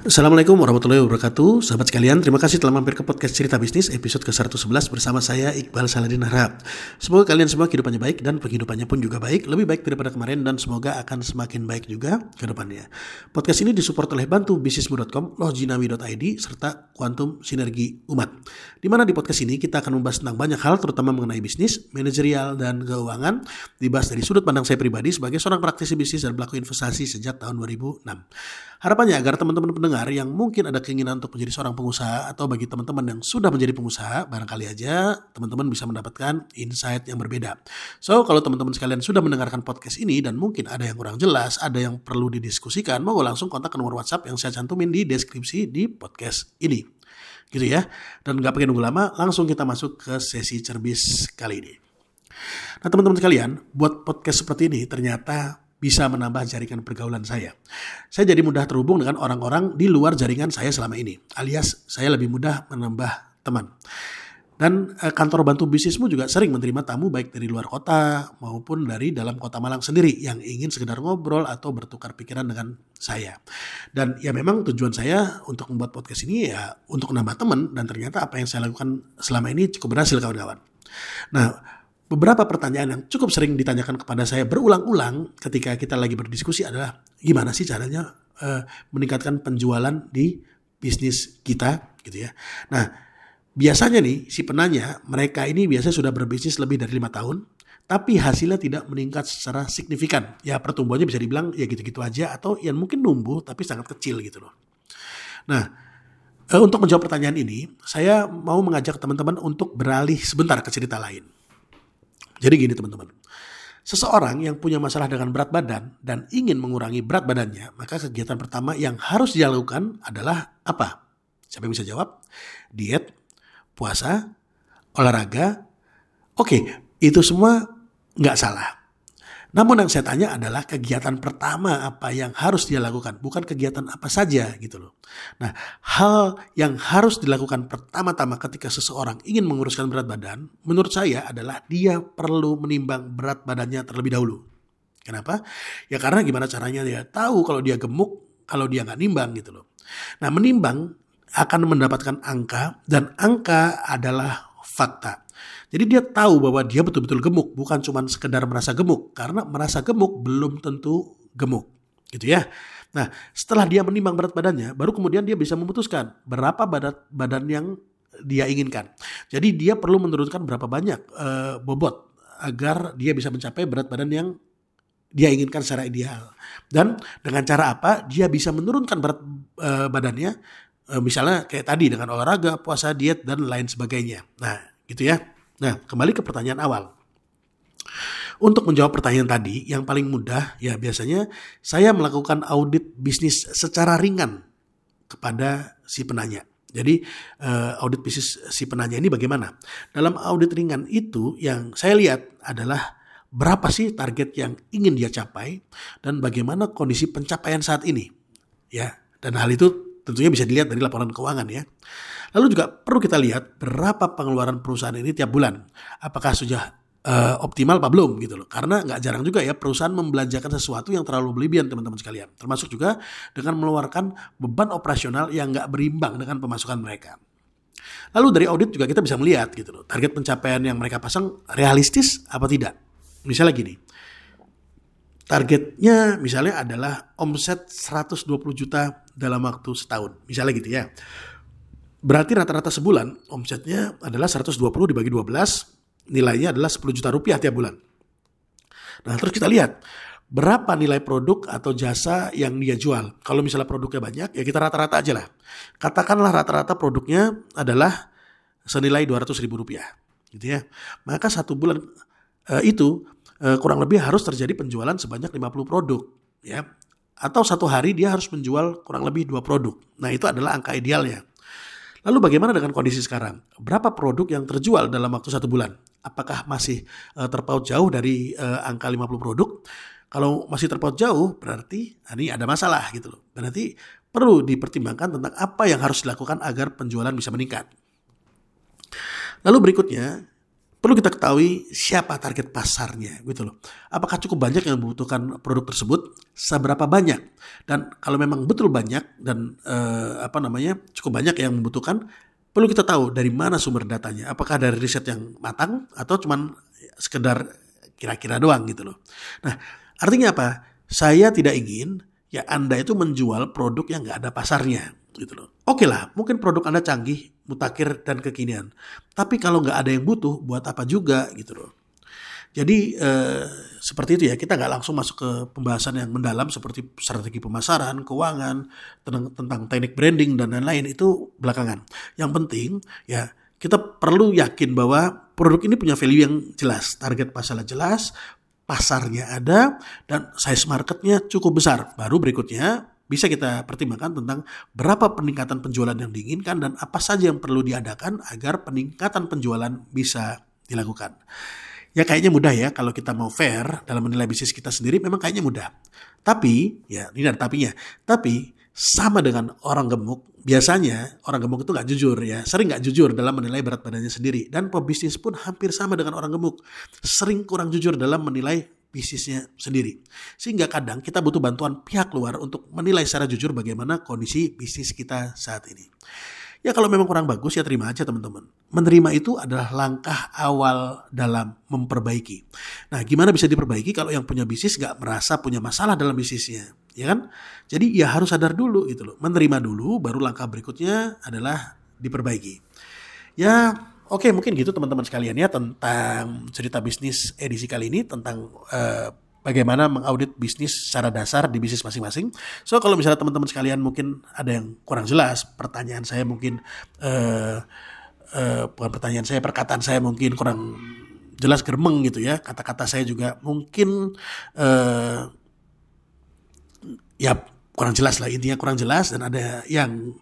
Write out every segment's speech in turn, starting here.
Assalamualaikum warahmatullahi wabarakatuh. Sahabat sekalian, terima kasih telah mampir ke podcast Cerita Bisnis episode ke-111 bersama saya Iqbal Saladin Harap. Semoga kalian semua kehidupannya baik dan penghidupannya pun juga baik Lebih baik daripada kemarin dan semoga akan semakin baik juga ke depannya. Podcast ini disupport oleh bantu bisnismu.com, lohjinawi.id, serta Quantum Sinergi Umat. Di mana di podcast ini kita akan membahas tentang banyak hal terutama mengenai bisnis, manajerial, dan keuangan Dibahas dari sudut pandang saya pribadi sebagai seorang praktisi bisnis dan pelaku investasi sejak tahun 2006 Harapannya agar teman-teman yang mungkin ada keinginan untuk menjadi seorang pengusaha atau bagi teman-teman yang sudah menjadi pengusaha, barangkali aja teman-teman bisa mendapatkan insight yang berbeda. So, kalau teman-teman sekalian sudah mendengarkan podcast ini dan mungkin ada yang kurang jelas, ada yang perlu didiskusikan, mau langsung kontak ke nomor WhatsApp yang saya cantumin di deskripsi di podcast ini. Gitu ya. Dan nggak pakai nunggu lama, langsung kita masuk ke sesi cerbis kali ini. Nah teman-teman sekalian, buat podcast seperti ini ternyata bisa menambah jaringan pergaulan saya. Saya jadi mudah terhubung dengan orang-orang di luar jaringan saya selama ini, alias saya lebih mudah menambah teman. Dan eh, kantor bantu bisnismu juga sering menerima tamu baik dari luar kota maupun dari dalam kota Malang sendiri yang ingin sekedar ngobrol atau bertukar pikiran dengan saya. Dan ya memang tujuan saya untuk membuat podcast ini ya untuk menambah teman dan ternyata apa yang saya lakukan selama ini cukup berhasil kawan-kawan. Nah, beberapa pertanyaan yang cukup sering ditanyakan kepada saya berulang-ulang ketika kita lagi berdiskusi adalah gimana sih caranya uh, meningkatkan penjualan di bisnis kita gitu ya. Nah biasanya nih si penanya mereka ini biasanya sudah berbisnis lebih dari lima tahun tapi hasilnya tidak meningkat secara signifikan. Ya pertumbuhannya bisa dibilang ya gitu-gitu aja atau yang mungkin numbuh tapi sangat kecil gitu loh. Nah eh, untuk menjawab pertanyaan ini saya mau mengajak teman-teman untuk beralih sebentar ke cerita lain. Jadi gini teman-teman, seseorang yang punya masalah dengan berat badan dan ingin mengurangi berat badannya, maka kegiatan pertama yang harus dia lakukan adalah apa? Siapa yang bisa jawab? Diet, puasa, olahraga. Oke, itu semua nggak salah. Namun yang saya tanya adalah kegiatan pertama apa yang harus dia lakukan, bukan kegiatan apa saja gitu loh. Nah, hal yang harus dilakukan pertama-tama ketika seseorang ingin menguruskan berat badan, menurut saya adalah dia perlu menimbang berat badannya terlebih dahulu. Kenapa? Ya karena gimana caranya dia tahu kalau dia gemuk, kalau dia nggak nimbang gitu loh. Nah, menimbang akan mendapatkan angka dan angka adalah fakta. Jadi dia tahu bahwa dia betul-betul gemuk, bukan cuma sekedar merasa gemuk. Karena merasa gemuk belum tentu gemuk. Gitu ya. Nah, setelah dia menimbang berat badannya, baru kemudian dia bisa memutuskan berapa badan badan yang dia inginkan. Jadi dia perlu menurunkan berapa banyak uh, bobot agar dia bisa mencapai berat badan yang dia inginkan secara ideal. Dan dengan cara apa dia bisa menurunkan berat uh, badannya uh, misalnya kayak tadi dengan olahraga, puasa, diet dan lain sebagainya. Nah, gitu ya. Nah, kembali ke pertanyaan awal. Untuk menjawab pertanyaan tadi, yang paling mudah ya biasanya saya melakukan audit bisnis secara ringan kepada si penanya. Jadi uh, audit bisnis si penanya ini bagaimana? Dalam audit ringan itu yang saya lihat adalah berapa sih target yang ingin dia capai dan bagaimana kondisi pencapaian saat ini. Ya, dan hal itu tentunya bisa dilihat dari laporan keuangan ya. Lalu juga perlu kita lihat berapa pengeluaran perusahaan ini tiap bulan. Apakah sudah uh, optimal apa belum gitu loh. Karena nggak jarang juga ya perusahaan membelanjakan sesuatu yang terlalu berlebihan teman-teman sekalian. Termasuk juga dengan mengeluarkan beban operasional yang nggak berimbang dengan pemasukan mereka. Lalu dari audit juga kita bisa melihat gitu loh. Target pencapaian yang mereka pasang realistis apa tidak. Misalnya gini. Targetnya misalnya adalah omset 120 juta dalam waktu setahun. Misalnya gitu ya. Berarti rata-rata sebulan omsetnya adalah 120 dibagi 12, nilainya adalah 10 juta rupiah tiap bulan. Nah terus kita lihat berapa nilai produk atau jasa yang dia jual. Kalau misalnya produknya banyak, ya kita rata-rata aja lah. Katakanlah rata-rata produknya adalah senilai 200 ribu rupiah. Gitu ya. Maka satu bulan uh, itu uh, kurang lebih harus terjadi penjualan sebanyak 50 produk. ya Atau satu hari dia harus menjual kurang lebih dua produk. Nah itu adalah angka idealnya. Lalu bagaimana dengan kondisi sekarang? Berapa produk yang terjual dalam waktu satu bulan? Apakah masih uh, terpaut jauh dari uh, angka 50 produk? Kalau masih terpaut jauh, berarti nah, ini ada masalah gitu loh. Berarti perlu dipertimbangkan tentang apa yang harus dilakukan agar penjualan bisa meningkat. Lalu berikutnya, perlu kita ketahui siapa target pasarnya gitu loh. Apakah cukup banyak yang membutuhkan produk tersebut? Seberapa banyak? Dan kalau memang betul banyak dan eh, apa namanya cukup banyak yang membutuhkan, perlu kita tahu dari mana sumber datanya. Apakah dari riset yang matang atau cuman sekedar kira-kira doang gitu loh. Nah artinya apa? Saya tidak ingin ya Anda itu menjual produk yang nggak ada pasarnya gitu loh. Oke lah, mungkin produk Anda canggih, mutakhir dan kekinian. Tapi kalau nggak ada yang butuh, buat apa juga gitu loh. Jadi eh, seperti itu ya, kita nggak langsung masuk ke pembahasan yang mendalam seperti strategi pemasaran, keuangan, tentang, tentang teknik branding dan lain-lain itu belakangan. Yang penting ya kita perlu yakin bahwa produk ini punya value yang jelas, target pasarnya jelas, pasarnya ada, dan size marketnya cukup besar. Baru berikutnya bisa kita pertimbangkan tentang berapa peningkatan penjualan yang diinginkan dan apa saja yang perlu diadakan agar peningkatan penjualan bisa dilakukan. Ya kayaknya mudah ya kalau kita mau fair dalam menilai bisnis kita sendiri memang kayaknya mudah. Tapi ya ini ada tapinya. Tapi sama dengan orang gemuk, biasanya orang gemuk itu nggak jujur ya, sering nggak jujur dalam menilai berat badannya sendiri. Dan pebisnis pun hampir sama dengan orang gemuk, sering kurang jujur dalam menilai bisnisnya sendiri. Sehingga kadang kita butuh bantuan pihak luar untuk menilai secara jujur bagaimana kondisi bisnis kita saat ini. Ya kalau memang kurang bagus ya terima aja teman-teman. Menerima itu adalah langkah awal dalam memperbaiki. Nah gimana bisa diperbaiki kalau yang punya bisnis gak merasa punya masalah dalam bisnisnya. Ya kan? Jadi ya harus sadar dulu gitu loh. Menerima dulu baru langkah berikutnya adalah diperbaiki. Ya Oke, mungkin gitu teman-teman sekalian ya tentang cerita bisnis edisi kali ini tentang uh, bagaimana mengaudit bisnis secara dasar di bisnis masing-masing. So kalau misalnya teman-teman sekalian mungkin ada yang kurang jelas, pertanyaan saya mungkin uh, uh, bukan pertanyaan saya, perkataan saya mungkin kurang jelas germeng gitu ya. Kata-kata saya juga mungkin uh, ya kurang jelas lah intinya kurang jelas dan ada yang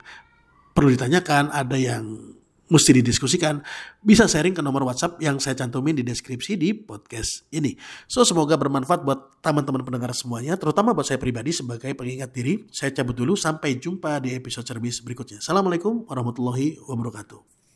perlu ditanyakan, ada yang mesti didiskusikan, bisa sharing ke nomor WhatsApp yang saya cantumin di deskripsi di podcast ini. So semoga bermanfaat buat teman-teman pendengar semuanya, terutama buat saya pribadi sebagai pengingat diri. Saya cabut dulu, sampai jumpa di episode service berikutnya. Assalamualaikum warahmatullahi wabarakatuh.